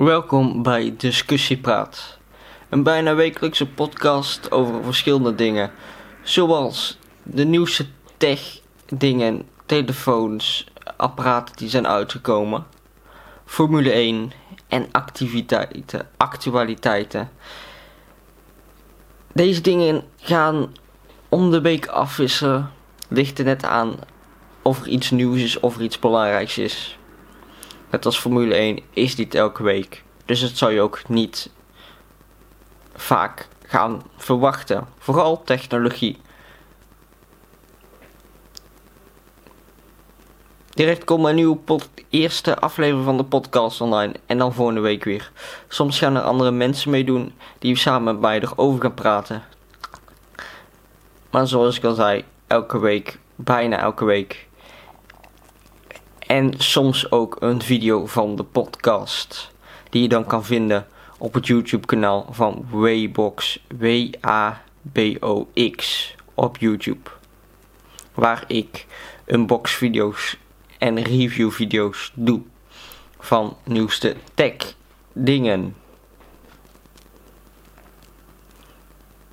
Welkom bij Discussiepraat. Een bijna wekelijkse podcast over verschillende dingen. Zoals de nieuwste tech dingen, telefoons, apparaten die zijn uitgekomen. Formule 1 en activiteiten, actualiteiten. Deze dingen gaan om de week afwisselen. Ligt er net aan of er iets nieuws is of er iets belangrijks is. Net als Formule 1 is dit elke week. Dus dat zou je ook niet vaak gaan verwachten. Vooral technologie. Direct komt een nieuwe eerste aflevering van de podcast online. En dan volgende week weer. Soms gaan er andere mensen meedoen die samen met mij erover gaan praten. Maar zoals ik al zei, elke week, bijna elke week en soms ook een video van de podcast. Die je dan kan vinden op het YouTube kanaal van Waybox. W-A-B-O-X op YouTube. Waar ik unbox video's en review video's doe. Van nieuwste tech dingen.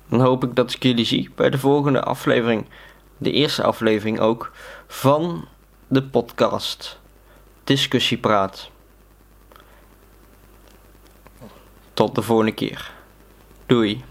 Dan hoop ik dat ik jullie zie bij de volgende aflevering. De eerste aflevering ook van de podcast Discussiepraat. Tot de volgende keer. Doei.